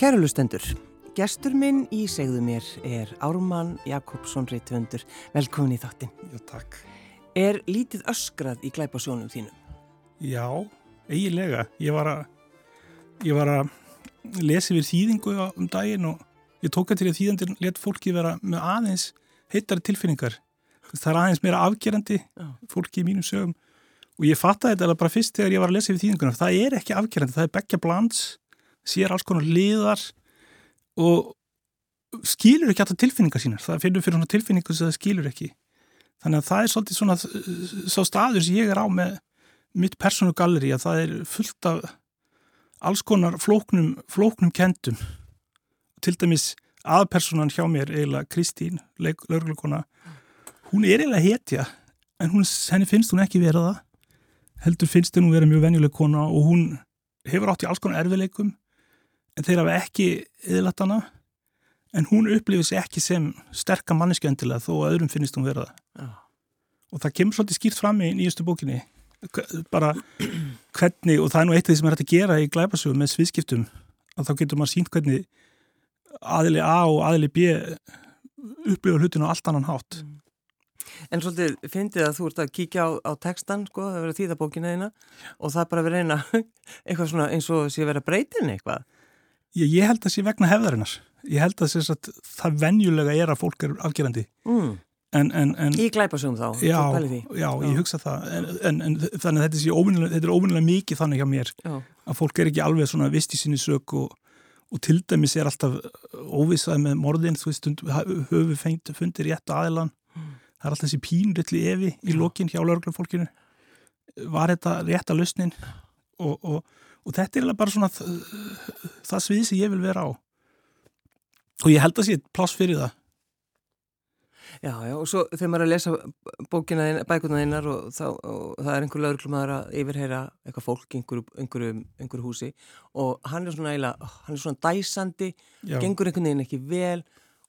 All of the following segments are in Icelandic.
Kærulustendur, gestur minn í segðu mér er Ármann Jakobsson Rittvöndur. Velkomin í þáttin. Já, takk. Er lítið öskrað í glæpasjónum þínum? Já, eiginlega. Ég var að, ég var að lesa yfir þýðingu um daginn og ég tók að til að þýðandir let fólki vera með aðeins heittari tilfinningar. Það er aðeins meira afgerandi fólki í mínum sögum og ég fattaði þetta bara fyrst þegar ég var að lesa yfir þýðinguna. Það er ekki afgerandi, það er begja blands, sér alls konar liðar og skilur ekki alltaf tilfinningar sínar. Það finnur fyrir svona tilfinningu sem það skilur ekki. Þannig að það er svolítið svona svo staður sem ég er á með mitt persónu galleri að það er fullt af alls konar flóknum, flóknum kendum. Til dæmis aðpersonan hjá mér, eiginlega Kristín, lauruglugona, hún er eiginlega hetja en hún, henni finnst hún ekki vera það. Heldur finnst henni vera mjög venjuleg kona og hún hefur átt í alls konar erfileikum en þeir hafa ekki eðlætt hana en hún upplifir sér ekki sem sterkar manneskjöndilega þó að öðrum finnist hún vera það. Já. Og það kemur svolítið skýrt fram í nýjastu bókinni bara hvernig, og það er nú eitt af því sem er hægt að gera í glæpasögum með sviðskiptum að þá getur maður sínt hvernig aðili A og aðili B upplifa hlutinu á allt annan hátt. Mm. En svolítið fyndið að þú ert að kíkja á, á textan, sko, það verður þýðabókina eina og það er bara að vera eina eitthvað svona eins og sé að vera breytin eitthvað. Ég, ég held að sé vegna hefðarinnar. Ég held að, að það venjulega er að fólk er afgerandi. Mm. En, en, en, í glæpasögum þá? Já, já, já, ég hugsa það. En þannig að þetta er óvinnilega mikið þannig hjá mér. Já. Að fólk er ekki alveg svona vist í sinni sög og, og til dæmis er alltaf óvissað með morðin, þú veist, höfu fengt, fundir rétt aðilan. Mm. Það er alltaf þessi pínrilli evi í lokin hjá lauruglufólkinu. Var þetta rétt að lausnin? Og, og og þetta er bara svona það svið sem ég vil vera á og ég held að sé pláss fyrir það Já, já, og svo þegar maður er að lesa bókina bækuna þeinar og, og það er einhver lauruglumæður að yfirheyra eitthvað fólk í einhverju, einhverju, einhverju húsi og hann er svona eiginlega, hann er svona dæsandi, já. gengur einhvern veginn ekki vel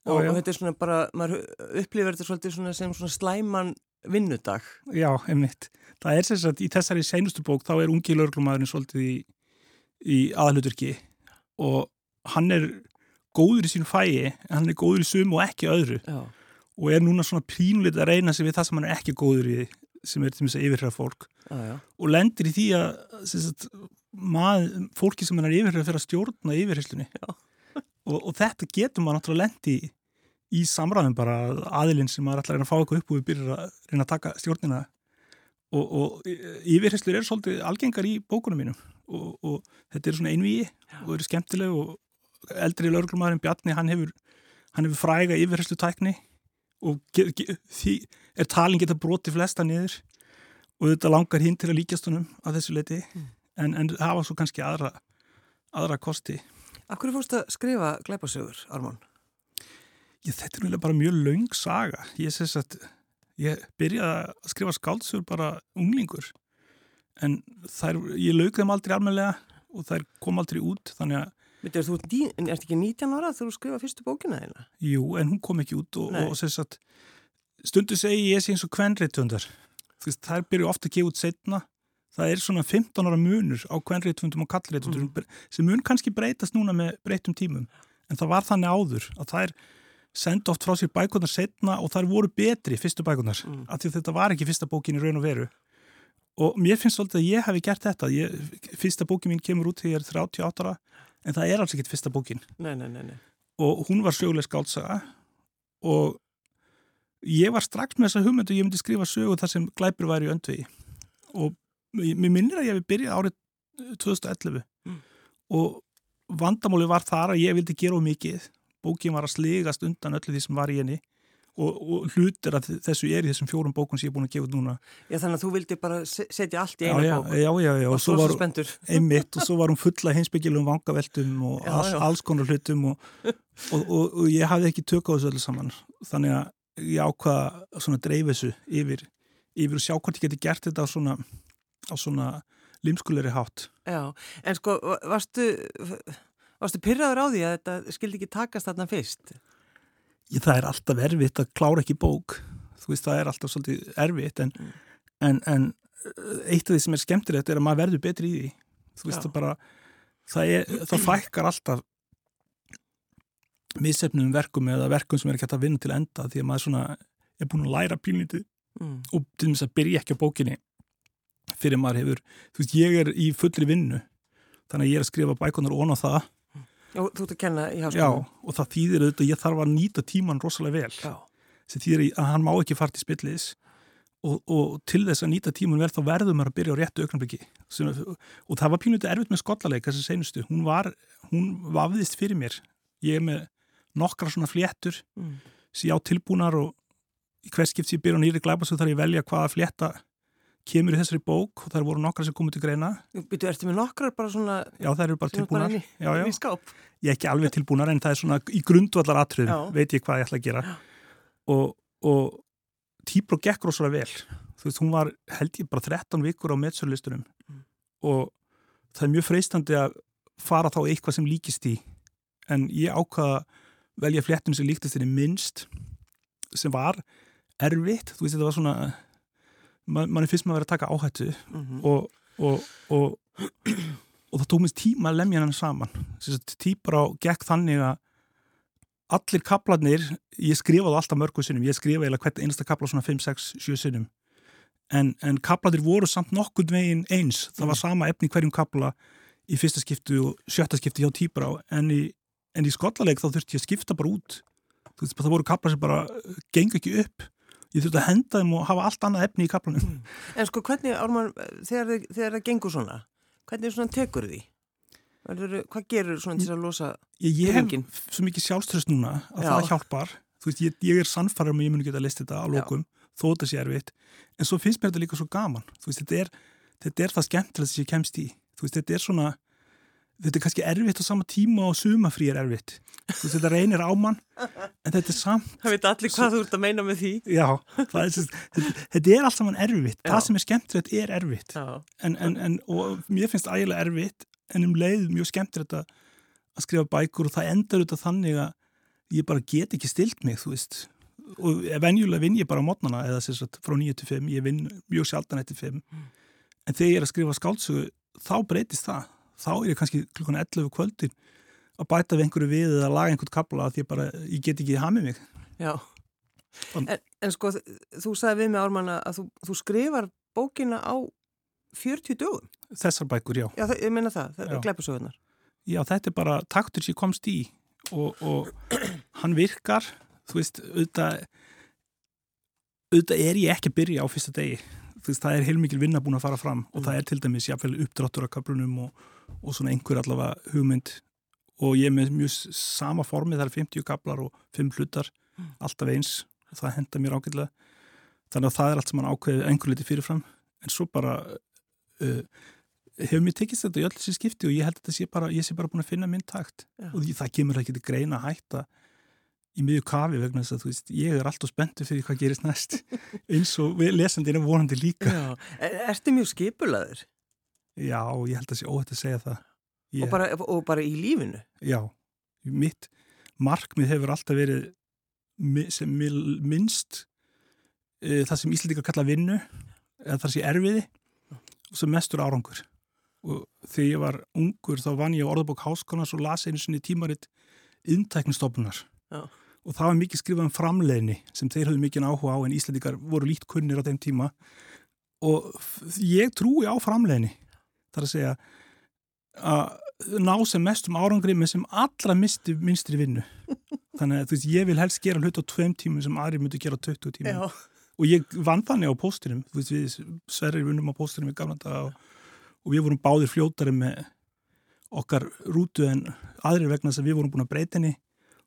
og, já, og þetta er svona bara, maður upplifir þetta svolítið svona sem svona slæman vinnudag. Já, einmitt. Það er sérstaklega, í þessari seinustu bók þá er ungi lauruglumæðurinn svolítið í í aðalutverki og hann er góður í sín fæi en hann er góður í sum og ekki öðru. Já. og er núna svona prínulit að reyna sig við það sem hann er ekki góður í sem er til þess að yfirhæra fólk. Já, og lendir í því að sagt, mað, fólki sem hann er yfirhæra fyrir að stjórna yfirhæslunni og, og þetta getur maður náttúrulega lendi í, í samræðum bara aðilinn sem maður ætlar að reyna að fá eitthvað upp og við byrjar að reyna að taka stjórnina. Og, og yfirhæslur er svolítið algengar í bókunum mínum og, og þetta er svona einvíi og eru skemmtileg og eldri lögurmaðurinn Bjarni hann hefur, hann hefur fræga yfirherslu tækni og því er talin geta broti flesta niður og þetta langar hinn til að líkjast honum að þessu leiti mm. en, en það var svo kannski aðra, aðra kosti. Akkur fórst að skrifa glæpasögur, Armán? Já, þetta er náttúrulega bara mjög laung saga. Ég, ég byrjaði að skrifa skáldsögur bara unglingur en þær, ég lauk þeim aldrei almenlega og þær kom aldrei út þannig að Veitir, þú ert ekki 19 ára þegar þú skrifa fyrstu bókina þeina? Jú, en hún kom ekki út og, og sagt, stundu segi ég sé eins og kvenreitvöndar þær byrju ofta að gefa út setna það er svona 15 ára munur á kvenreitvöndum og kallreitvöndum mm. sem mun kannski breytast núna með breytum tímum en það var þannig áður að þær senda oft frá sér bækunar setna og þær voru betri fyrstu bækunar mm. af því þetta var ekki fyrsta bókin í raun og veru og mér finnst svolítið að ég hafi gert þetta. Ég, fyrsta bókin mín kemur út þegar ég er 38 ára en það er alls ekkit fyrsta bókin. Nei, nei, nei, og hún var söguleg skálsaga og ég var strax með þessa hugmyndu ég myndi skrifa sögu þar sem glæpur væri í öndvegi. Og mér minnir að ég hef byrjað árið 2011 mm. og vandamáli var þar að ég vildi gera um mikið. Bókin var að sligast undan öllu því sem var í henni og, og hlutir að þessu er í þessum fjórum bókun sem ég er búin að gefa núna. Já þannig að þú vildi bara setja allt í eina já, bókun Já, já, já, og, svo var einmitt og svo var hún fulla hinsbyggilum vangaveltum og já, all, alls konar hlutum og, og ég hafði ekki tök á þessu öllu saman. Þannig að ég ákvaða svona dreif þessu yfir, yfir og sjá hvort ég geti gert þetta á svona, á svona limskulegri hátt. Já, en sko, varstu varstu pyrraður á því að þetta skildi ekki takast þarna fyrst? Ég, það er alltaf erfitt að klára ekki bók þú veist það er alltaf svolítið erfitt en, mm. en, en eh, eitt af því sem er skemmtilegt er að maður verður betri í því þú veist Já. það bara það, er, það fækkar alltaf missefnum verkum eða verkum sem er ekki hægt að vinna til enda því að maður svona er búin að læra pínlítið mm. og til þess að byrja ekki á bókinni fyrir maður hefur, þú veist, ég er í fullri vinnu þannig að ég er að skrifa bækunar ón á það og þú ert að kenna í Já, háskólanum og það þýðir auðvitað að ég þarf að nýta tíman rosalega vel. Já. sem þýðir að hann má ekki fara til spillis. Og, og til þess að nýta tíman vel þá verður maður að byrja á réttu auknarbyggi og það var pínutið erfitt með skollaleik þessi seinustu, hún var hún vafðist fyrir mér. Ég er með nokkra svona fléttur mm. sem ég á tilbúnar og í hvers skipt sem ég byrja á nýri glæpa svo þarf ég velja hvaða flétta kemur í þessari bók og það voru nokkra sem komið til greina. Býtu, ertu með nokkrar bara svona Já, það eru bara bara tilbúnar. í, já, já. Ég er ekki alveg tilbúnar en það er svona í grundvallar atriðum veit ég hvað ég ætla að gera. Og, og Tíbró gekk rosalega vel. Þú veist, hún var held ég bara 13 vikur á meðsörlistunum Mm. og það er mjög freistandi að fara þá eitthvað sem líkist í. En ég ákvaða að velja fléttun sem líktist henni minnst sem var erfitt. Þú veist, þetta var svona man, mann finnst maður að vera að taka áhættu mm og, og, og, og það tók mér tíma að lemja hann saman. Típar á gekk þannig að allir kaplarnir ég skrifaði alltaf mörgu sinnum ég skrifaði eða hvert einasta kapla svona 5, 6, 7 sinnum. En, en kaplarnir voru samt nokkurn veginn eins. Það var sama efni hverjum kapla í fyrsta skiptu og sjötta skiptu hjá típar á en í, en í skollaleik þá þurfti ég að skipta bara út. Veist, það voru kaplar sem bara gengur ekki upp ég þurfti að henda þeim og hafa allt annað efni í kaplanum En sko hvernig, Ármann, þegar, þegar það gengur svona hvernig svona tekur því? Hvað gerur svona til að losa Ég, ég hef svo mikið sjálfströst núna að Já. það hjálpar. Þú veist, ég, ég er sannfærum að ég muni geta að lista þetta á lókum, þó þetta sé erfitt. En svo finnst mér þetta líka svo gaman. Þú veist, þetta er, þetta er það skemmtilegt sem ég kemst í. Þú veist, þetta er svona, þetta er kannski erfitt á sama tíma og sumafrí er erfitt. Veist, þetta reynir á mann, en þetta er samt, Það veit allir hvað þú ert að meina með því já, það er, þetta, er allt saman erfitt. Já. Það sem er skemmtilegt er erfitt. En, en, en, og mér finnst ægilega erfitt, en um leið mjög skemmtilegt að að skrifa bækur og það endar auðvitað þannig að ég bara get ekki stilt mig, þú veist og venjulega vinn ég bara á mótnana eða sagt frá 9 til 5, ég vinn mjög sjaldan eftir 5, en þegar ég er að skrifa skáldsögu, þá breytist það þá er ég kannski klukkan 11 kvöldin að bæta við einhverju við eða laga einhvern kapla að því ég bara, ég get ekki hamið mig. Já. En, en sko, þú sagði við mig Ármann að þú, þú skrifar bókina á 40 dögum. Þessar bækur, já. Já, það, ég meina það, það Já. er glæpasögunar já, þetta er bara taktur sem ég komst í og, og hann virkar þú veist, auðvitað auðvitað er ég ekki að byrja á fyrsta degi. Þú veist, það er heilmikil vinna búin að fara fram og það er til dæmis jáfnvel uppdráttur af köflunum og, og svona einhver allavega hugmynd. Og ég er með mjög sama formi, það er 50 kaplar og 5 hlutar, alltaf eins og það henda mér ágætlega. Þannig að það er allt sem hann ákveði einhver liti fyrirfram. En svo bara uh, hefur mér tekist þetta í öll þessi skipti og ég held að þetta sé bara, ég sé bara búin að finna minn takt. Já. og það kemur ekki til greina að hætta í miðju kafi vegna þess að þú veist, ég er alltaf spenntu fyrir hvað gerist næst. Eins og er vonandi líka. Já, er, ertu mjög skipulaður já, ég held að sé óhætt að segja það. Ég, og, bara, og bara í lífinu? Já, mitt markmið hefur alltaf verið sem minnst e, það sem Íslandika kalla vinnu eða það sé erfiði og sem mestur árangur. Og þegar ég var ungur þá vann ég á orðabók háskónas og las einu sinni tímaritt inntæknistofnunar Já. og það var mikið skrifað um framleiðni sem þeir höfðu mikið áhuga á en Íslandikar voru lít kunnir á þeim tíma. Og ég trúi á framleiðni þar að segja að ná sem mestum árangri með sem allra misti, minstri vinnu. Þannig að þú veist, ég vil helst gera hlut á tveim tímum sem aðri myndu gera á 20 tímum. Já, og ég vann þannig á veist, við sverrir vinnum á póstinum í gamla daga og, og við vorum báðir fljótari með okkar rútu en aðrir vegna að við vorum búin að breyta henni.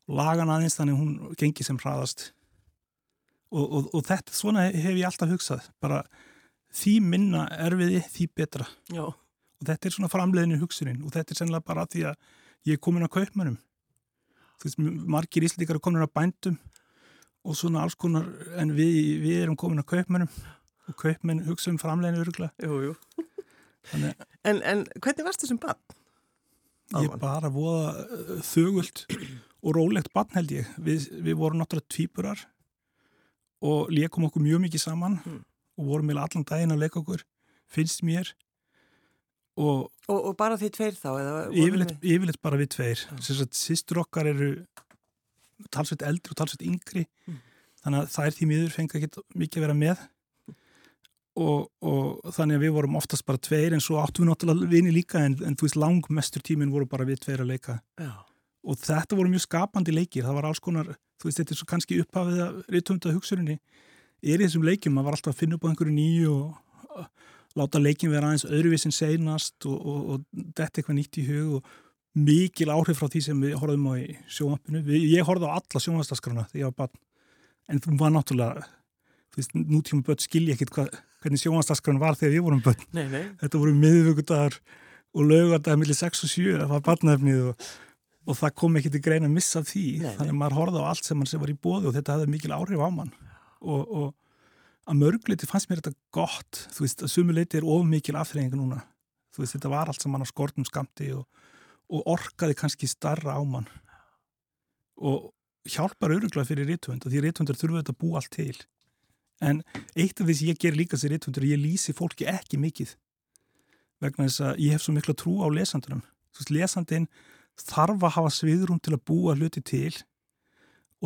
Og laga hann aðeins þannig hún gengi sem hraðast. Og, og, og þetta, svona hef ég alltaf hugsað. Bara því minna erfiði, því betra. Já, og þetta er svona framleiðinu hugsunin og þetta er sennilega bara af því að ég er komin að kaupmannum þú veist, margir íslendikar er komin að bændum og svona alls konar en við, við erum komin að kaupmannum og kaupmenn hugsa um framleiðinu öruglega jú, jú þannig En, en hvernig varst þessum bann? ég Ármann. bara voða þögult og rólegt barn held ég við, við vorum náttúrulega tvíburar og leikum okkur mjög mikið saman Mm. og vorum meila allan daginn að leika okkur finnst mér og Og, og bara því tveir þá? Yfirleitt, bara við tveir sýstur okkar eru talsveit eldri og talsveit yngri mm. þannig að það er því miður fengið ekki mikið að vera með og, og þannig að við vorum oftast bara tveir en svo áttum við náttúrulega vini líka en, en þú veist langmestur tímin voru bara við tveir að leika Já. og þetta voru mjög skapandi leikir það var alls konar, þú veist þetta er svo kannski upphafið að rítumta hugsurinni er í þessum leikjum, maður var alltaf að finna upp á einhverju nýju og láta leikin vera aðeins öðruvísin seinast og, og, og þetta eitthvað nýtt í hug og mikil áhrif frá því sem við horfum á í sjónvampinu. Ég horfði á alla sjónvastaskrana þegar ég var barn en þú var náttúrulega nútíma börn skilja ekkit hvað, hvernig sjónvastaskran var þegar við vorum börn. Nei, nei. Þetta voru miðvöggudagar og lögadagar millir 6 og 7, það var barnafnið og, og það kom ekki til grein að missa því. Nei, Þannig að maður horfði á allt sem mann sem var í bóði og þetta hafði mikil áhrif á mann. Og, og að mörgleiti fannst mér þetta gott. Þú veist, að sumuleiti er of mikil afþreying núna. Þú veist, þetta var allt sem mann á skortum skamti og, og orkaði kannski starra á mann. Og hjálpar öruglega fyrir rítvönd og því rítvöndur þurfa þetta að búa allt til en eitt af því sem ég ger líka sér rítvöndur ég lýsi fólki ekki mikið vegna þess að ég hef svo miklu trú á veist, lesandin þarf að hafa sviðrum til að búa hluti til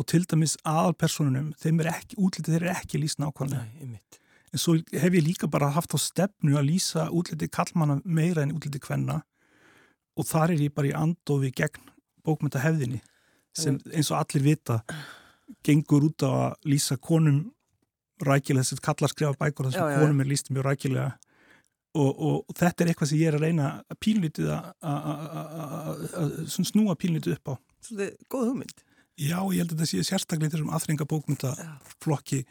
og til dæmis aðalpersonunum þeim er ekki, útlitið þeir eru ekki lýst nákvæmlega en svo hef ég líka bara haft á stefnu að lýsa útlitið kallmanna meira en útlitið kvenna og þar er ég bara í andofi gegn bókmyndahefðinni sem eins og allir vita gengur út á að lýsa konum rækilega, þess að kallar skrifa bækur þess að konum er lýst mjög rækilega og, og, þetta er eitthvað sem ég er að reyna að pínlítið að snúa pínlítið upp á Svolítið góð hugmynd Já, ég held að þetta sé sérstaklega þessum aðringa bókmyndaflokki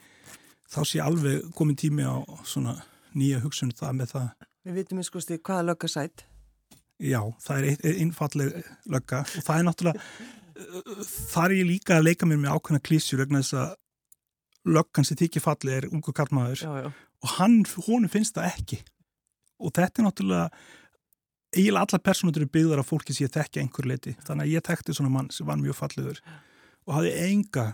þá sé alveg komin tími á svona nýja hugsun það með það. Við vitum eins og skoðst hvaða lögga sætt Já, það er einfalleg lögga. Og það er náttúrulega þar er ég líka að leika mér með ákveðna klísjur vegna þess að löggan sem þykir falli er ungu kallmaður og hann, honum finnst það ekki. Og þetta er náttúrulega eiginlega alla personur eru byggðar af fólki sem ég þekki einhver leiti, þannig að ég þekkti svona mann sem var mjög falliður og hafði enga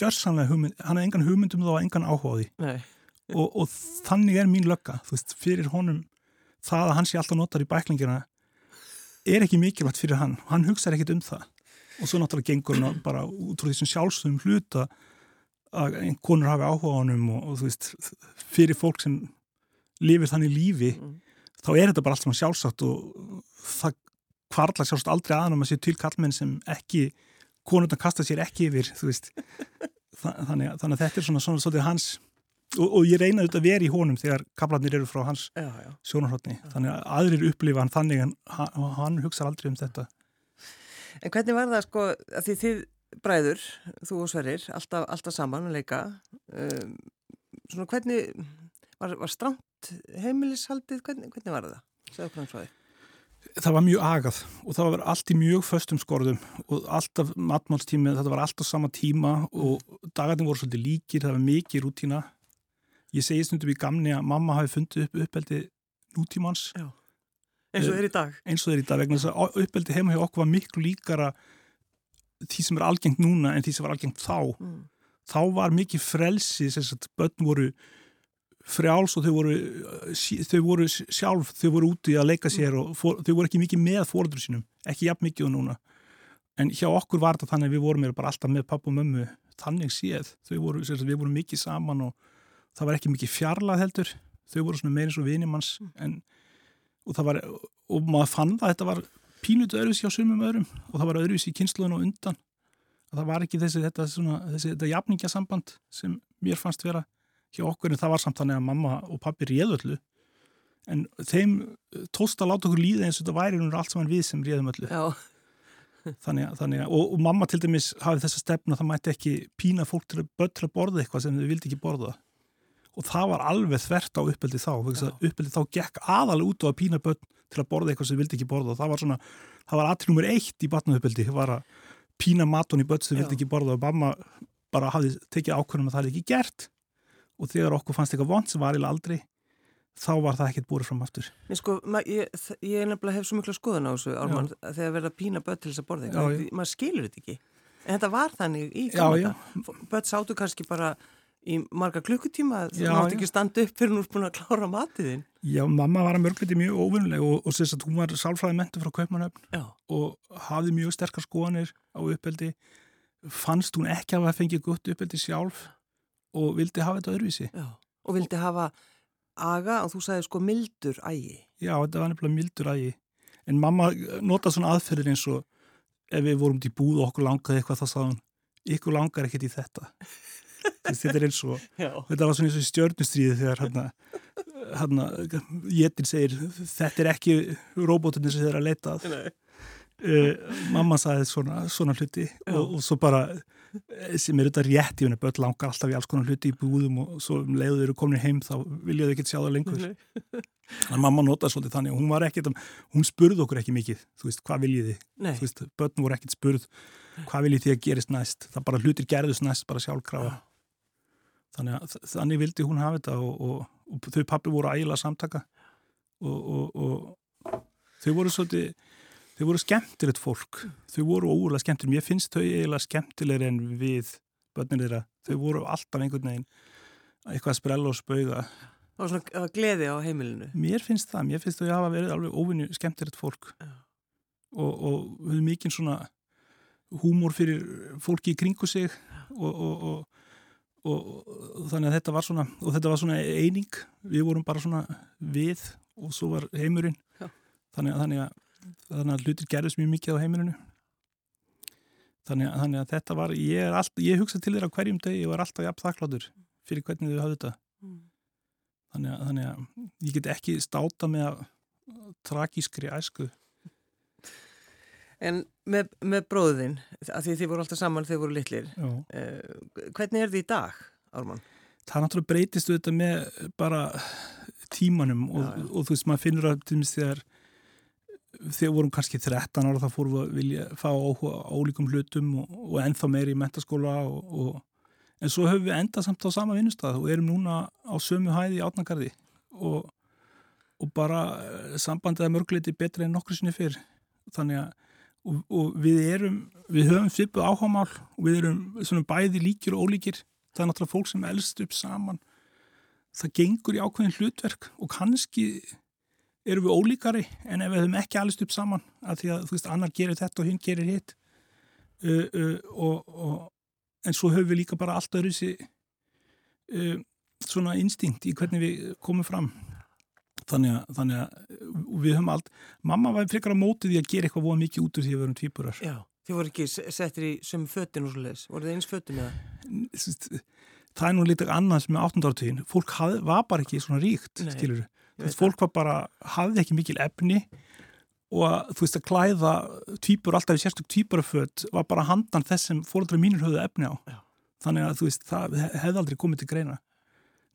gjörsanlega hugmynd, hann hafði engan hugmyndum þá og engan áhugaði og, og þannig er mín lögga, þú veist, fyrir honum það að hann sé alltaf notar í bæklingina er ekki mikilvægt fyrir hann, hann hugsaði ekkit um það. Og svo náttúrulega gengur hann bara út frá því sem sjálfsögum hluta að konur hafi áhuga á honum og, og þú veist, fyrir fólk sem lifir þannig lífi mm. þá er þetta bara allt svona sjálfsagt og það kvarla sjálfsagt aldrei aðnum að sé til kallmenn sem ekki konurna kasta sér ekki yfir þannig, þannig að þetta er svona svona svolítið hans og, og ég reynaði þetta að vera í honum þegar kaplarnir eru frá hans sjónarhóttni þannig að aðrir upplifa hann þannig en hann, hann hugsa aldrei um þetta En hvernig var það sko að því þið bræður, þú og Sverrir, alltaf, alltaf saman að leika. Um, svona hvernig, var, var stramt heimilishaldið, hvernig, hvernig var það? Segðu hvernig frá því. Það var mjög agað og það var allt í mjög föstum skorðum og alltaf matmálstími, þetta var alltaf sama tíma og dagarnir voru svolítið líkir, það var mikið rútína. Ég segi stundum í gamni að mamma hafi fundið upp uppeldi nútímans. Já, eins og þeir í dag. Eins og þeir í dag, vegna þess að uppeldi heima hjá okkur var miklu líkara því sem er algengt núna en því sem var algengt þá mm. þá var mikið frelsi þess að börn voru frjáls og þau voru, þau voru sjálf, þau voru úti að leika sér og for, þau voru ekki mikið með fóröldur sínum ekki jafn mikið og núna. En hjá okkur var þetta þannig að við vorum bara alltaf með pappa og mömmu þannig séð. Voru, við vorum mikið saman og það var ekki mikið fjarlað heldur. Þau voru meirins og vinimanns mm. en, og það var, og maður fann það þetta var pínutu öðruvísi á sumum öðrum og það var öðruvísi í kynsluðun og undan. Og það var ekki þessi þetta, svona, þessi, þetta jafningasamband sem mér fannst vera hjá okkur en það var samt þannig að mamma og pappi réðu öllu. En þeim tósta að láta okkur líða eins og þetta væri núna allt saman við sem réðum öllu. Þannig, þannig og, og mamma til dæmis hafið þessa stefna að það mætti ekki pína fólk til að til að borða eitthvað sem þau vildi ekki borða. Og það var alveg þvert á uppeldi þá uppeldi þá gekk aðalega út á að pína börn til að borða eitthvað sem vildi ekki borða. Og það var svona, það var aðtil nummer eitt í batnaðuppeldi, var að pína matun í börn sem vildi ekki borða. Og mamma bara hafði tekið ákvörðum að það hefði ekki gert og þegar okkur fannst eitthvað vond sem var eða aldrei þá var það ekkert búið fram aftur. Sko, ég, ég nefnilega hef svo miklu skoðun á þessu Ármann, þegar verða pína börn til þess að borða eitthvað, maður skilur þetta ekki. En þetta var þannig í gamla börn sátu kannski bara í marga klukkutíma þú mátt ekki standa upp fyrir nú búin að klára matiðin Já, mamma var að mörgleiti mjög óvinnuleg og, og sérst að hún var sálfræði mentu frá Kaupmannöfn og hafði mjög sterkar skoðanir á uppeldi. Fannst hún ekki að hafa fengið gott uppeldi sjálf og vildi hafa þetta öðruvísi. Já, og vildi hafa aga og þú sagði sko mildur ægi. Já, þetta var nefnilega mildur ægi. En mamma nota svona aðferðir eins og ef við vorum til búð og okkur langaði eitthvað þá sagði hún, ykkur langar ekkert í þetta. þetta er eins og, Já. þetta var svona eins og stjörnustríði þegar hann hann Jetin segir þetta er ekki robotinni sem þeir að leita að Nei. uh, mamma sagði svona, svona hluti og, og svo bara eh, sem er þetta rétt í henni, börn langar alltaf í alls konar hluti í búðum og svo um leiðu þeir eru komin heim þá vilja þau ekki sjá það lengur. Þannig að mamma notaði svolítið þannig og hún var ekkit hún spurði okkur ekki mikið, þú veist, hvað viljið þið? Nei. þú veist, börn voru ekkit spurð hvað viljið þið að gerist næst, það bara hlutir gerðust næst bara sjálfkrafa. Þannig að þannig vildi hún hafa þetta og, og, og þau pappi voru ægilega samtaka. Og, og, og þau voru svolítið þau voru skemmtilegt fólk. Þau voru óurlega skemmtileg, mér finnst þau eiginlega skemmtilegri en við börnir þeirra, þau voru alltaf einhvern veginn eitthvað að sprella og spauga. Það var svona gleði á heimilinu. mér finnst það, mér finnst þau hafa verið alveg óvinni skemmtilegt fólk. Já. og, og við mikið svona húmor fyrir fólki í kringu sig og, og, og, og þannig að þetta var svona og þetta var svona eining. Við vorum bara svona við og svo var heimurinn. Þannig að, þannig, að, þannig að hlutir gerðist mjög mikið á heimurinu þannig þannig að þetta var ég, er allt, ég hugsa til þeirra hverjum deg ég var alltaf jafn þakkláttur fyrir hvernig þau hafði þetta þannig að, þannig að ég get ekki státa með að tragískri æsku En með, með bróðin, að því þið voru alltaf saman þegar þið voru litlir, Já. eh, hvernig er þið í dag, Ármann? það náttúrulega breytist þetta með bara tímanum og, Já, já. og þú veist, maður finnur að til dæmis þegar þegar vorum kannski 13 ára þá fórum við að vilja fá áhuga á ólíkum hlutum og, og ennþá meiri í mentaskóla og, og, en svo höfum við endað samt á sama vinnustad og erum núna á sömu hæði í átnagarði og, og bara eh, sambandið er mörgleiti betri en nokkur sinni fyrr. Þannig að og við erum, við höfum svipuð áhámál og við erum svona bæði líkir og ólíkir. Það er náttúrulega fólk sem elst upp saman. Það gengur í ákveðin hlutverk og kannski erum við ólíkari en ef við höfum ekki elst upp saman að því að þú veist annar gerir þetta og hinn gerir hitt uh, uh, og, og, en svo höfum við líka bara allt öðru uh, svona instinkt í hvernig við komum fram þannig að, þannig að við höfum allt mamma var frekar á móti því að gera eitthvað voða mikið út úr því að við erum tvíburar Já. Þið voru ekki settir í sömu fötin og svo leiðis, voru þið eins fötin eða? það er nú litið annars með 18. áratögin fólk haf, var bara ekki svona ríkt Nei, veit fólk var bara, hafði ekki mikil efni og þú veist að klæða tvíbur alltaf í sérstök tvíburaföt var bara handan þess sem fóröldra mínir höfðu efni á Já. þannig að þú veist, það he- hefði aldrei komið til greina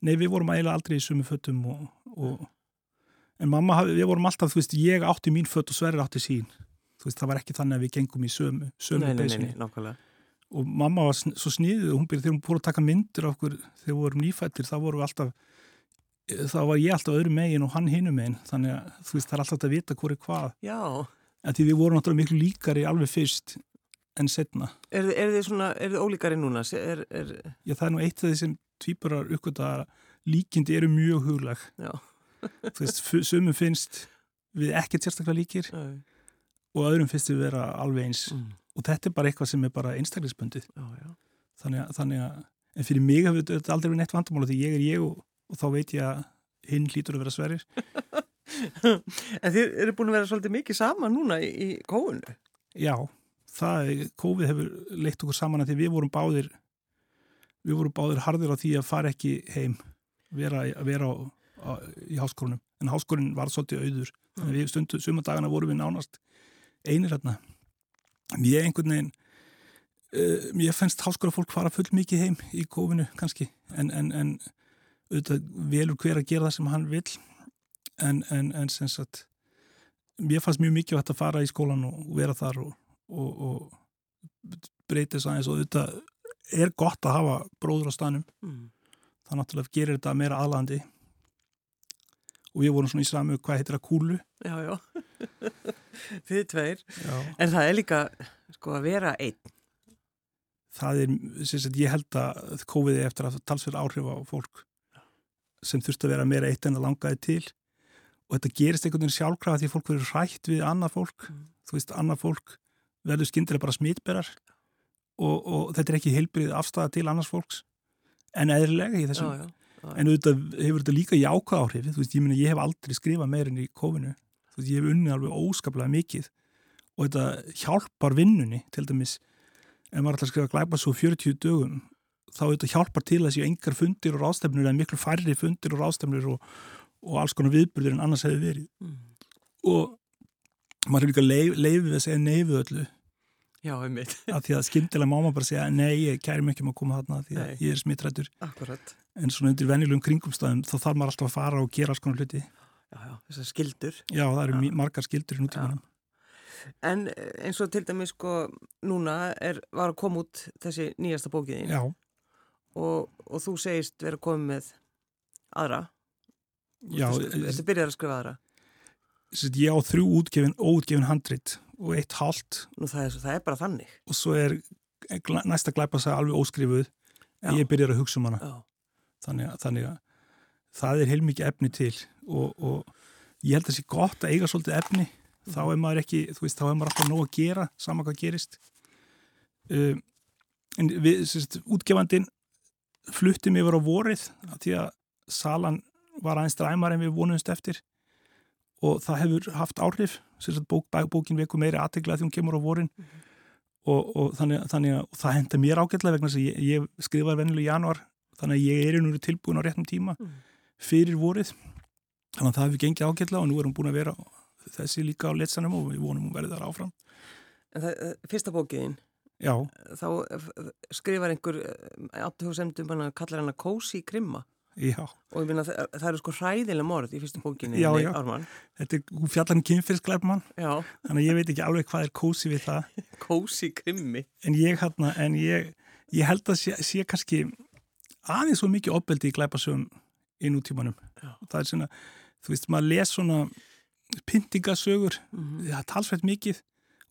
nei, við vorum eiginlega aldrei í sumu fötum og, og en mamma, við vorum alltaf, þú veist, ég átti mín fött og Sverrir átti sín þú veist, það var ekki þannig að við gengum í sömu, sömu Nei, nei, nei, peysunni. nei, nákvæmlega. og mamma var svo sniðið og hún byrði þegar hún fór að taka myndir af okkur þegar við vorum nýfættir, þá vorum við alltaf þá var ég alltaf öðru megin og hann hinum megin, þannig að þú veist það er alltaf að vita hvori hvað, Já, en því við vorum náttúrulega miklu líkari alveg fyrst en setna er, er þið svona, er þið ólíkari núna? Er, er, Já, það er nú eitt af því sem tvíburar uppgöta að líkindi eru mjög huglag já, þú veist, sumum finnst við ekkert sérstaklega líkir já, og öðrum finnst við vera alveg eins. Mm, og þetta er bara eitthvað sem er bara já. þannig að, þannig að en fyrir mig hefur þetta aldrei verið neitt vandamála því ég er ég og, og þá veit ég að hinn hlýtur að vera sverir En þið eru búin að vera svolítið mikið saman núna í, í kóinu. já, það, er- COVID hefur leitt okkur saman að því við vorum báðir við vorum báðir harðir á því að fara ekki heim vera, vera á, á, í háskólanum. En háskólinn var svolítið auður. Þannig að við stundu, sumandagana vorum við nánast einir hérna. Mér einhvern veginn uh, mér fennst háskólafólk fara full mikið heim í kófinu kannski. En, en, en auðvitað velur hver að gera það sem hann vil en, en, en sem sagt mér fannst mjög mikið að fara í skólan og vera þar og, og, og breyta þess aðeins og auðvitað er gott að hafa bróður á stanum Mm. það náttúrulega gerir þetta meira aðlandi og við vorum svona í samu hvað heitir það kúlu Já, já. þið tveir. Já. En það er líka, sko, að vera einn. það er, sem sagt, ég held að COVID er eftir að talsverð áhrif á fólk sem þurfti að vera meira eitt en að langaði til. Og þetta gerist einhvern veginn sjálfkrafa því fólk verður hrætt við annað fólk. Mm. þú veist, annað fólk verður skyndilega bara smitberar. Og, og þetta er ekki heilbrið afstæða til annars fólks en eðrilega í þessum já, já, já. en auðvitað hefur þetta líka jákvæð áhrif. Þú veist, ég meina, ég hef aldrei skrifað meirinn í kofinu þú veist, ég hef unnið alveg óskaplega mikið. Og þetta hjálpar vinnunni til dæmis, ef maður ætlar að skrifa glæpa svo 40 dögum þá auðvitað hjálpar til að séu engar fundir og ráðstefnur en miklu færri fundir og ráðstefnur og, og alls konar viðbyrðir en annars hefur verið Mm. og maður hefur líka leif, leifið að segja neyfið öllu Já, einmitt. af því að skyndilega má maður bara segja nei, ég kæri mig ekki um að koma þarna því að Nei. ég er smittrættur Akkurat. en svona undir venjulegum kringumstæðum þá þarf maður alltaf að fara og gera alls konar hluti Já, já, þessar skildur. já, það eru Já. margar skildur í nútímanum En eh, eins og til dæmis sko núna er, var að koma út þessi nýjasta bókiðin já, og, og þú segist vera komið með aðra. já Þetta byrjar að skrifa aðra. sett, ég á þrjú útgefin, óútgefin handrit og eitt hálft Nú það er, það er bara þannig. og svo er næsta glæpa sig alveg óskrifuð en ég byrjar að hugsa um hana Já. þannig að, þannig að það er heilmikið efni til og, og ég held að það sé gott að eiga svolítið efni þá er maður ekki, þú veist, þá er maður alltaf nóg að gera sama hvað gerist um, en við, sérst, útgefandin flutti mig yfir á vorið því að salan var aðeins dræmar en við vonumst eftir. Og það hefur haft áhrif bók, bókin veku meiri aðtegla því hún kemur á vorin. Og, og þannig, þannig að og það henda mér ágætlega vegna þess að ég, ég skrifaði vennilega í januar þannig að ég er nú tilbúin á réttum tíma Mm. fyrir vorið. Þannig að það hefur gengið ágætlega og nú er hún búin að vera þessi líka á letsanum og við vonum hún verði þar áfram. En það, eh, fyrsta bókiðin, Já, þá eh, skrifar einhver afturhugsemdum hann að kallar hann að kósi krimma. Já, og ég minna það, það eru sko hræðilega morð í fyrstu bókinni. Já, Nei, þetta er fjallan kynfyrskleipmann Já, þannig að ég veit ekki alveg hvað er kósi við það. Kósi krimmi. en ég, hérna, en ég, ég held að sé, sé kannski aðeins svo mikið opbeldi í glæpasögum í nútímanum. Það er svona, þú veist, maður les svona pyntingasögur Mm það er talsveit mikið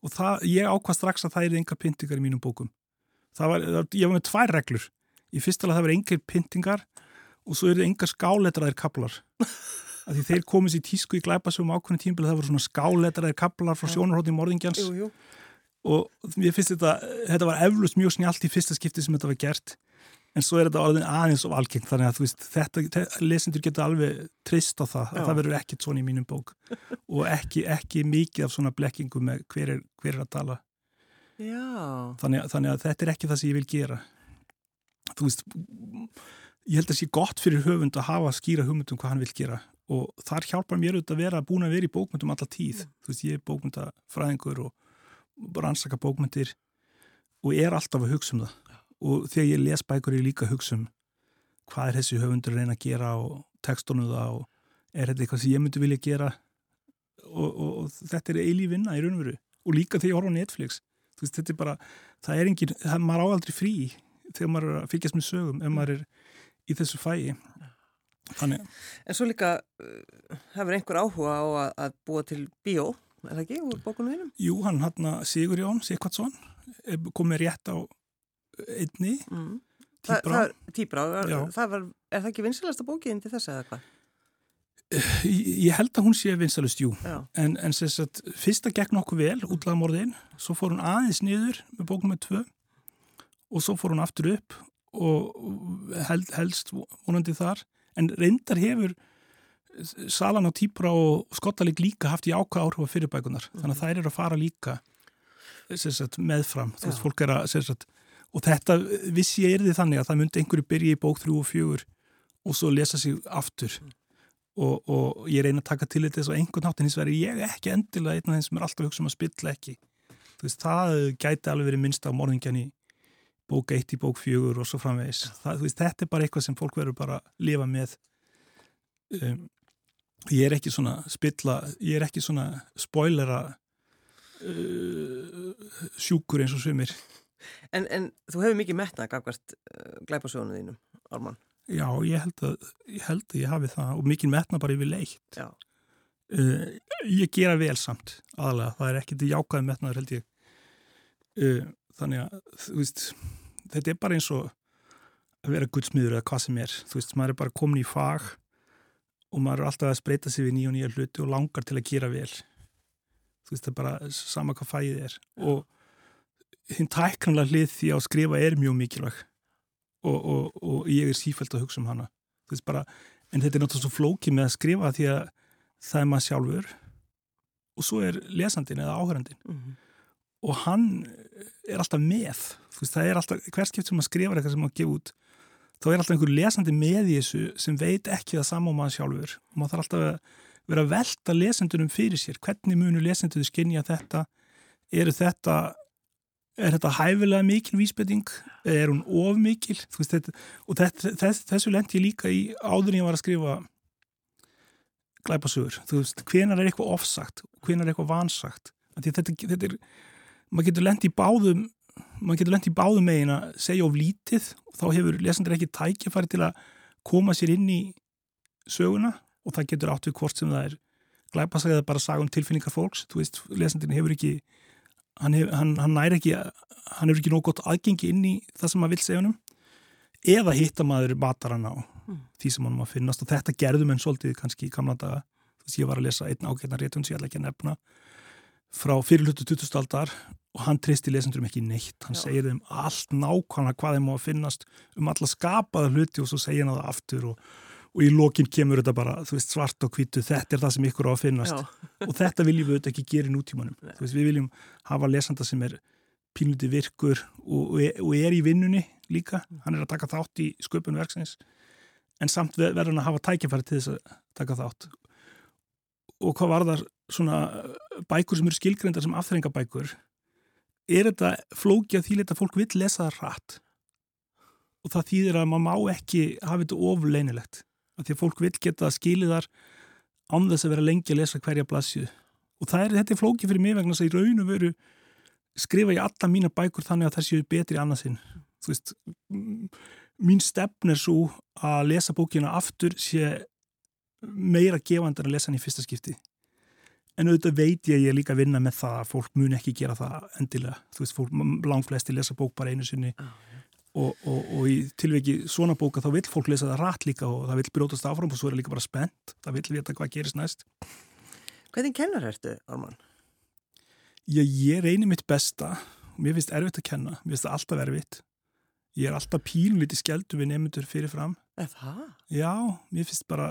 og það, ég ákvað strax að það er enga pyntingar í mínum bókum. Var, ég var með tvær reglur. Í fyrsta lega það var engar pyntingar og svo eru engar skáletraðir kaplar af því þeir komist í tísku í glæpasögum ákveðin tímbil það voru svona skáletraðir kaplar frá sjónarhótti morðingjans. Jú, jú. og mér finnst þetta, þetta var eflust mjög snjált í fyrsta skipti sem þetta var gert en svo er þetta orðin aðeins of algengt þannig að þú veist, þetta, lesendur geta alveg trist á það, að það verður ekkit svona í mínum bók. Og ekki, ekki mikið af svona blekkingu með hver er, hver er að tala. Þannig, að- þannig að þetta er ekki það sem ég vil gera. Þú veist ég held að sé gott fyrir höfund að hafa skýra hugmyndum hvað hann vil gera. Og þar hjálpar mér auðvitað að vera búin að vera í bókmyndum alla tíð, þú veist ég er bókmyndafræðingur og rannsaka bókmyndir og er alltaf að hugsa um það og þegar ég les bækur ég líka hugsa um hvað er þessi höfundur reyna að gera og textunum það og er þetta eitthvað sem ég myndi vilja gera? Og, og, og þetta er eilí vinna í raunveru og líka þegar ég horfa á Netflix. Veist, þetta er bara, það er engin það, maður á aldrei frí þegar maður er að fylgjast með sögum ef maður er í þessu fæi. Þannig, en svo líka uh, hefur einhver áhuga á að, að búa til bíó, er það ekki, úr bókunum þínum? jú, hann hann Sigur Jón Sikvartsson komið rétt á einni Mm. tíbra, Já. það var, er það ekki vinsilasta bókiðin til þess eða hvað? ég, ég held að hún sé vinsalust, jú. Já, en, en sagt, fyrsta gekk nokkuð vel útlaðamorðin, svo fór hún aðeins niður með bókum með tvö og svo fór hún aftur upp og held, helst vonandi þar. En reyndar hefur Salan á Tíbra og Skottaleg líka haft í ákvað áhrif á fyrirbækunar þannig að þær eru að fara líka sagt, meðfram, þú veist, fólk er að sagt, og þetta vissi ég erði þannig að það myndi einhverju byrja í bók 3 og 4 og svo lesa sig aftur. Og, og ég reyna að taka til þetta á einhvern nátt en hins er ég ekki endilega einn af þeim sem er alltaf að hugsa um að spilla ekki. Þú veist, það gæti alveg verið minnst á morðingjan í bók 1 í bók 4 og svo framvegis. Það, þú veist, þetta er bara eitthvað sem fólk verður bara að lifa með. Um, ég er ekki svona spilla, ég er ekki svona spoilera uh, sjúkur eins og svimir en, en þú hefur mikið metnað gafkvært uh, glæpasjónu þínum, Ármann. já, ég held að ég held að ég hafi það og mikið metna bara yfir leitt. Uh, ég gera vel samt aðalega, það er til jákaði metnaður held ég. Uh, þannig að þú veist, þetta er bara eins og að vera gudsmiður eða hvað sem er. Þú veist, maður er bara komin í fag og maður er alltaf að spreita sig við nýja og nýja hluti og langar til að gera vel. Þú veist, það er bara sama hvað fæðið er. Og hinn tæknanlega hlið því að skrifa er mjög mikilvæg. Og, og, og ég er sífælt að hugsa um hana. Bara, en þetta er náttúrulega svo flókið með að skrifa því að það er maður sjálfur og svo er lesandin eða áhörandin mm -hmm. og hann er alltaf með. Veist, það er alltaf, hverskipt sem maður skrifar eitthvað sem maður gefa út þá er alltaf einhver lesandi með í þessu sem veit ekki það saman maður sjálfur. Og maður þarf alltaf að vera að velta lesendunum fyrir sér. Hvernig munu lesendunum skinja þetta? Eru þetta er þetta hæfilega mikil vísbending? Er hún of mikil? Veist, þetta, og þetta, þess, þessu lendi ég líka í áður en ég var að skrifa glæpasugur þú veist, hvenar er eitthvað ofsagt? Hvenar er eitthvað vansagt? Þetta, þetta er, maður getur lendi í báðum maður getur lendi í báðum megin að segja of lítið og þá hefur lesendur ekki tækifæri til að koma sér inn í söguna og það getur átt við hvort sem það er glæpasag eða bara saga um tilfinningar fólks. Þú veist, lesendin hefur ekki hann, hef, hann, hann næri ekki hann hefur ekki nóg gott aðgengi inn í það sem maður vil segja hann eða hitta maður batar hann á mm. því sem hann maður finnast og þetta gerðum en svolítið kannski í kamla daga þess að ég var að lesa einn ágætna réttun sem ég ætla ekki að nefna frá fyrirlutu 2000 aldar og hann tristi lesendurum ekki neitt hann Já. segir þeim allt nákvæmlega hvað þeim má að finnast um alla skapaða hluti og svo segja hann það aftur og og í lokin kemur þetta bara veist, svart og kvítu, þetta er það sem ykkur á að finnast. Já. og þetta viljum við auðvitað ekki gera í nútímanum. Veist, við viljum hafa lesanda sem er pínuti virkur og, og er í vinnunni líka. Hann er að taka þátt í sköpun verksins. En samt verður hann að hafa tækifæri til þess að taka þátt. Og hvað var þar svona bækur sem eru skilgreyndar sem afþrengabækur er þetta flóki að því að fólk vil lesa það rætt og það þýðir að maður má ekki hafa þetta ofleinilegt að því að fólk vil geta skiliðar án þess að vera lengi að lesa hverja blassju og það er, þetta er flóki fyrir mig vegna þess að í raun og veru skrifa ég alla mína bækur þannig að það séu betri annarsinn þú veist mín stefn er svo að lesa bókina aftur sé meira gefandar að lesa hann í fyrsta skipti. En auðvitað veit ég að ég líka vinna með það að fólk mun ekki gera það endilega. Þú veist, fólk langflesti lesa bók bara einu sinni. Ah, og, og, og í tilveki svona bóka þá vil fólk lesa það rætt líka og það vil brjótast áfram og svo er það líka bara spennt. Það vil vita hvað gerist næst. Hvernig kennar ertu, Orman? Já, ég reynir mitt besta. Mér finnst erfitt að kenna, mér finnst það alltaf erfitt. Ég er alltaf pínlítið skjeldu við nefnundur fyrirfram. Það? Já, mér finnst bara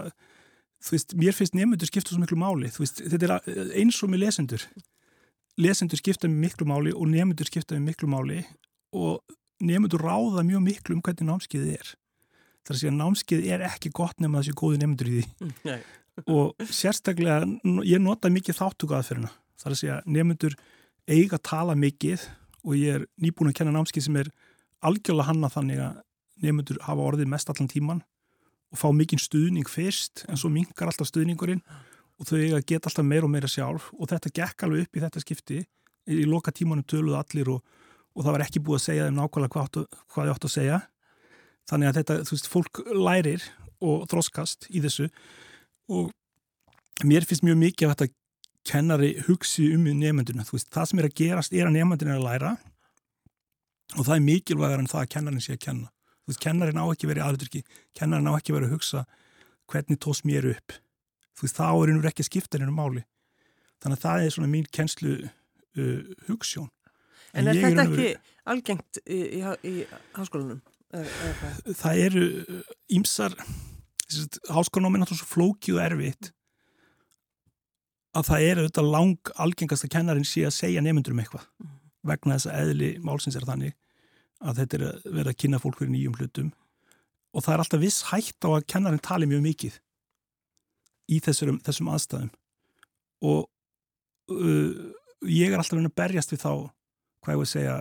veist, mér finnst nefnundur skipta svo miklu máli. Veist, þetta er eins og með lesendur. Lesendur skipta með miklu máli og nefnundur skipta með miklu máli og nefndur ráða mjög miklu um hvernig námskeiðið er. Það er að segja að námskeiðið er ekki gott nefn að þessi góði nefndur í því. Nei. og sérstaklega, ég nota mikið þáttuga aðferðina. Það er að segja nefndur eiga að tala mikið og ég er nýbúin að kenna námskeið sem er algjörlega hanna þannig að nefndur hafa orðið mest allan tíman og fá mikinn stuðning fyrst en svo mingar alltaf stuðningurinn og þau eiga að geta alltaf meira og meira sjálf og þetta gekk alveg upp í þetta skipti í loka tímanum töluðu allir og og það var ekki búið að segja þeim nákvæmlega hvað, hvað ég átt að segja. Þannig að þetta, þú veist, fólk lærir og þróskast í þessu. Og mér finnst mjög mikið að þetta kennari hugsi um nefnduna, þú veist, það sem er að gerast er að nefndin er að læra og það er mikilvægar en það að kennarin sé að kenna. Þú veist, kennarin á ekki verið aðluturki kennarin á ekki verið að hugsa hvernig tóðs mér upp. Þú veist, þá er einhver ekki að skipta einhverju máli. Þannig að það er svona mín kennslu uh, hugssjón En er þetta ekki algengt í, í, í háskólanum? Það eru ímsar, háskólanum er náttúrulega svo flókið og erfitt að það eru þetta lang algengast að kennarin sé að segja nefndur um eitthvað mm. vegna þess að eðli málsins er þannig að þetta er að vera að kynna fólk fyrir nýjum hlutum og það er alltaf viss hægt á að kennarin tali mjög mikið í þessum, þessum aðstæðum og uh, ég er alltaf verið að berjast við þá hvað ég voru að segja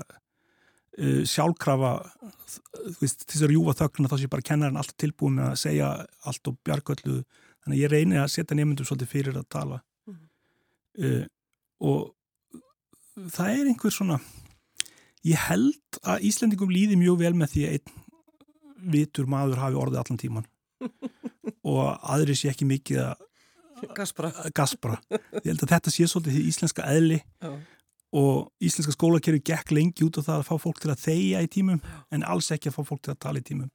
uh, sjálfkrafa þess að rjúfa þögnuna þá sé bara kennarinn alltaf tilbúin að segja allt og bjargöllu þannig að ég reyni að setja nefndum svolítið fyrir að tala mm -hmm. uh, og það er einhver svona ég held að Íslandingum líði mjög vel með því að einn vitur maður hafi orðið allan tíman og aðri sé ekki mikið að Gaspra. Gaspra. Ég held að þetta sé svolítið því íslenska eðli Já og íslenska skólakerfi gekk lengi út á það að fá fólk til að þeia í tímum en alls ekki að fá fólk til að tala í tímum.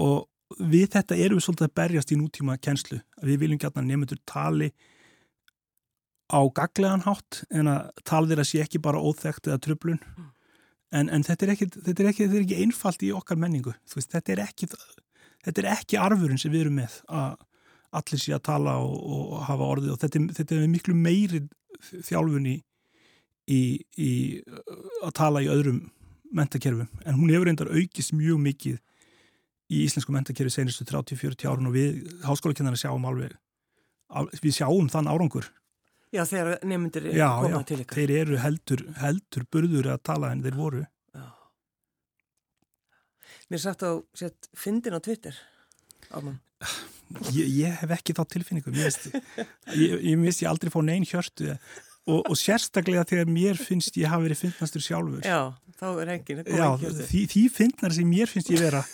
Og við þetta erum við svolítið að berjast í nútíma kennslu að við viljum gætna nefndur tali á gaglegan hátt en að tala þeirra sé ekki bara óþægt eða tröflun en, en þetta, er ekki, þetta, er ekki, þetta er ekki einfalt í okkar menningu veist, þetta, er ekki, þetta er ekki arfurinn sem við erum með að allir sé að tala og, og hafa orðið og þetta, þetta er miklu meiri þjálfun í, í, að tala í öðrum mentakerfum en hún hefur reyndar aukist mjög mikið í íslensku mentakerfi senastu 30-40 árun og við háskólakennarna sjáum alveg við sjáum þann árangur Já, þegar nefndir koma til ykkar. Já, þeir eru heldur, heldur burður að tala en þeir voru. Já. Mér sagt á sett fyndin á Twitter, Áman. Ég, ég hef ekki þá tilfinningu. Mér veist ég, ég, ég aldrei fá neyn hjörtu og, og sérstaklega þegar mér finnst ég hafa verið fyndnastur sjálfur. Já, þá er enginn. Já, því, því fyndnar sem mér finnst ég vera,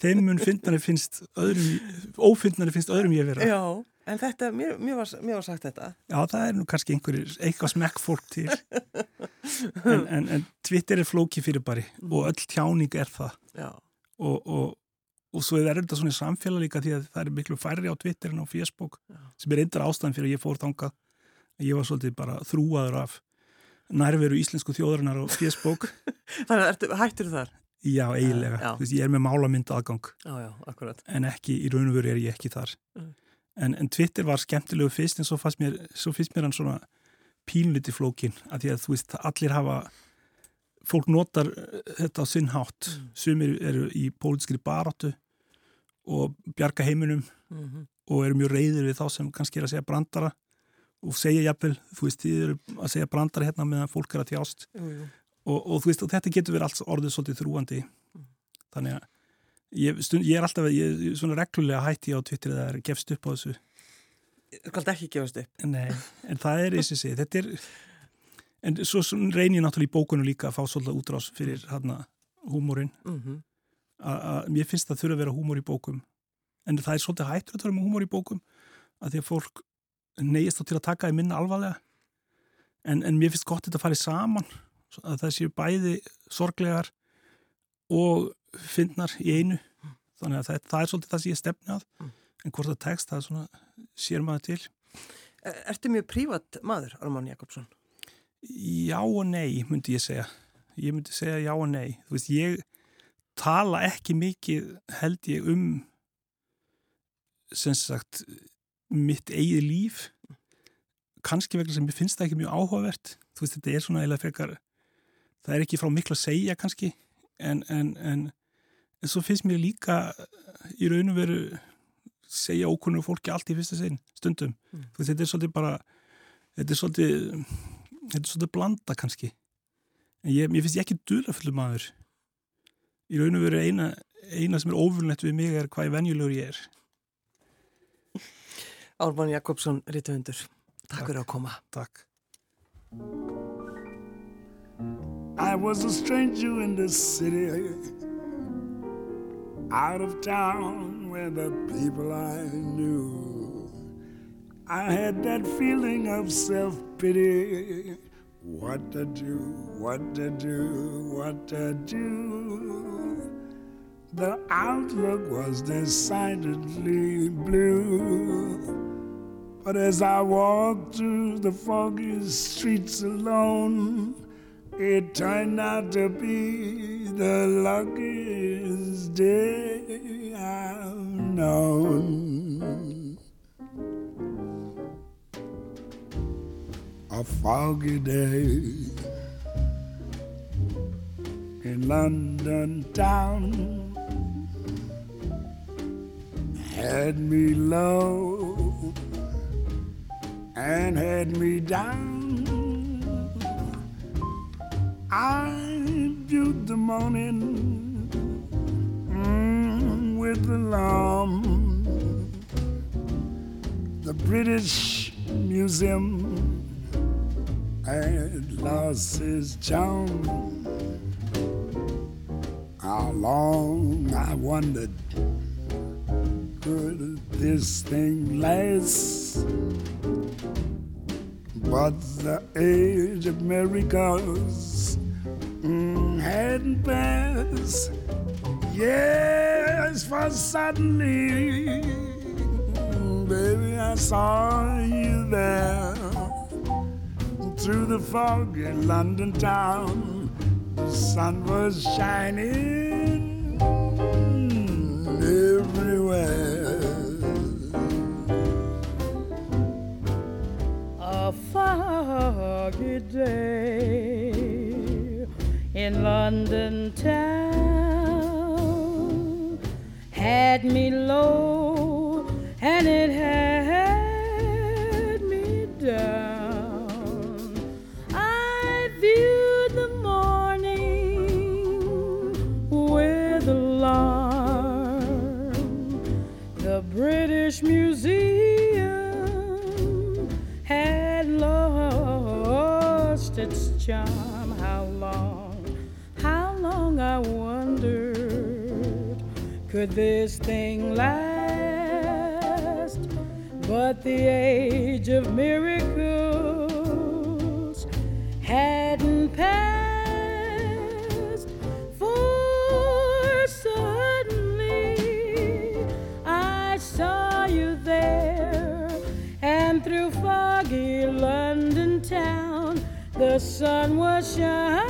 þeim mun fyndnari finnst öðrum, ófyndnari finnst öðrum ég vera. Já. En þetta, mér, mér, var, mér var sagt þetta. Já, það er nú kannski einhverjir, eitthvað smekk fólk til. en, en, en Twitter er flóki fyrir bari mm. og öll tjáning er það. Já. Og, og, og svo er þetta svona samfélag líka því að það er miklu færri á Twitter en á Facebook Já. sem er eindir ástæðan fyrir að ég fór þangað. Ég var svolítið bara þrúaður af nærveru íslensku þjóðarinnar á Facebook. Þannig að hættir þar? Já, eiginlega. Já. Veist, ég er með málamynda aðgang. Já, já. En ekki, í raun og veru er ég ekki þar. Mm. En, en Twitter var skemmtilegu fyrst en svo mér, svo fyrst mér hann svona pínliti flókin að því að þú veist allir hafa fólk notar eh, þetta á sinn hátt mm. sumir eru í pólitískri baróttu og bjarga heiminum mm -hmm. og eru mjög reyðir við þá sem kannski er að segja brandara og segja jafnvel, þú veist, þið eru að segja brandara hérna meðan fólk er að tjást mm -hmm. og, og þú veist, og þetta getur verið alls orðið svolítið þrúandi mm. þannig að Ég, stund, ég er alltaf, ég er svona reglulega hætti á Twitter að það er gefst upp á þessu. Það kallt ekki gefast upp? Nei, en það er eins og sé þetta er, en svo, svo reynir ég náttúrulega í bókunum líka að fá svolítið útrás fyrir hérna húmórin. Mm -hmm. að mér finnst það þurfa að vera húmór í bókum. En það er svolítið hættur að vera með húmór í bókum að því að fólk neyist þá til að taka í minna alvarlega. En, en mér finnst gott þetta að fara saman að það séu bæði sorglegar og finnar í einu. Þannig að það, það er svolítið það sem ég stefni að. Mm. en hvort það tekst, það er svona sér maður til. Ertu mjög prívat maður, Armán Jakobsson? Já og nei, myndi ég segja. Ég myndi segja já og nei. Þú veist, ég tala ekki mikið held ég um sem sagt mitt eigið líf kannski vegna sem ég finnst það ekki mjög áhugavert. Þú veist, þetta er svona eða frekar það er ekki frá miklu að segja kannski en, en, en en svo finnst mér líka í raun og veru segja ókunnur fólki allt í fyrsta sinn stundum, mm. veist, þetta er svolítið bara þetta er svolítið þetta er svolítið blanda kannski. En ég, ég finnst ég ekki dulafullur maður. Í raun og veru eina eina sem er ofurlegt við mig er hvað venjulegur ég er Álman Jakobsson, Rítuhundur Takk fyrir að koma Takk I was a stranger in this city out of town where the people I knew. I had that feeling of self pity. What to do, what to do, what to do. The outlook was decidedly blue. But as I walked through the foggy streets alone, it turned out to be the luckiest day I've known. A foggy day in London town had me low and had me down. I viewed the morning mm, with alarm. The British Museum had lost its charm. How long I wondered could this thing last? But the age of miracles mm, hadn't passed. Yes, for suddenly, baby, I saw you there through the fog in London town. The sun was shining everywhere. A foggy day in London town had me low and it had me down. I viewed the morning with alarm. The British Museum charm. How long, how long I wondered, could this thing last? But the age of miracles hadn't passed, sun was shining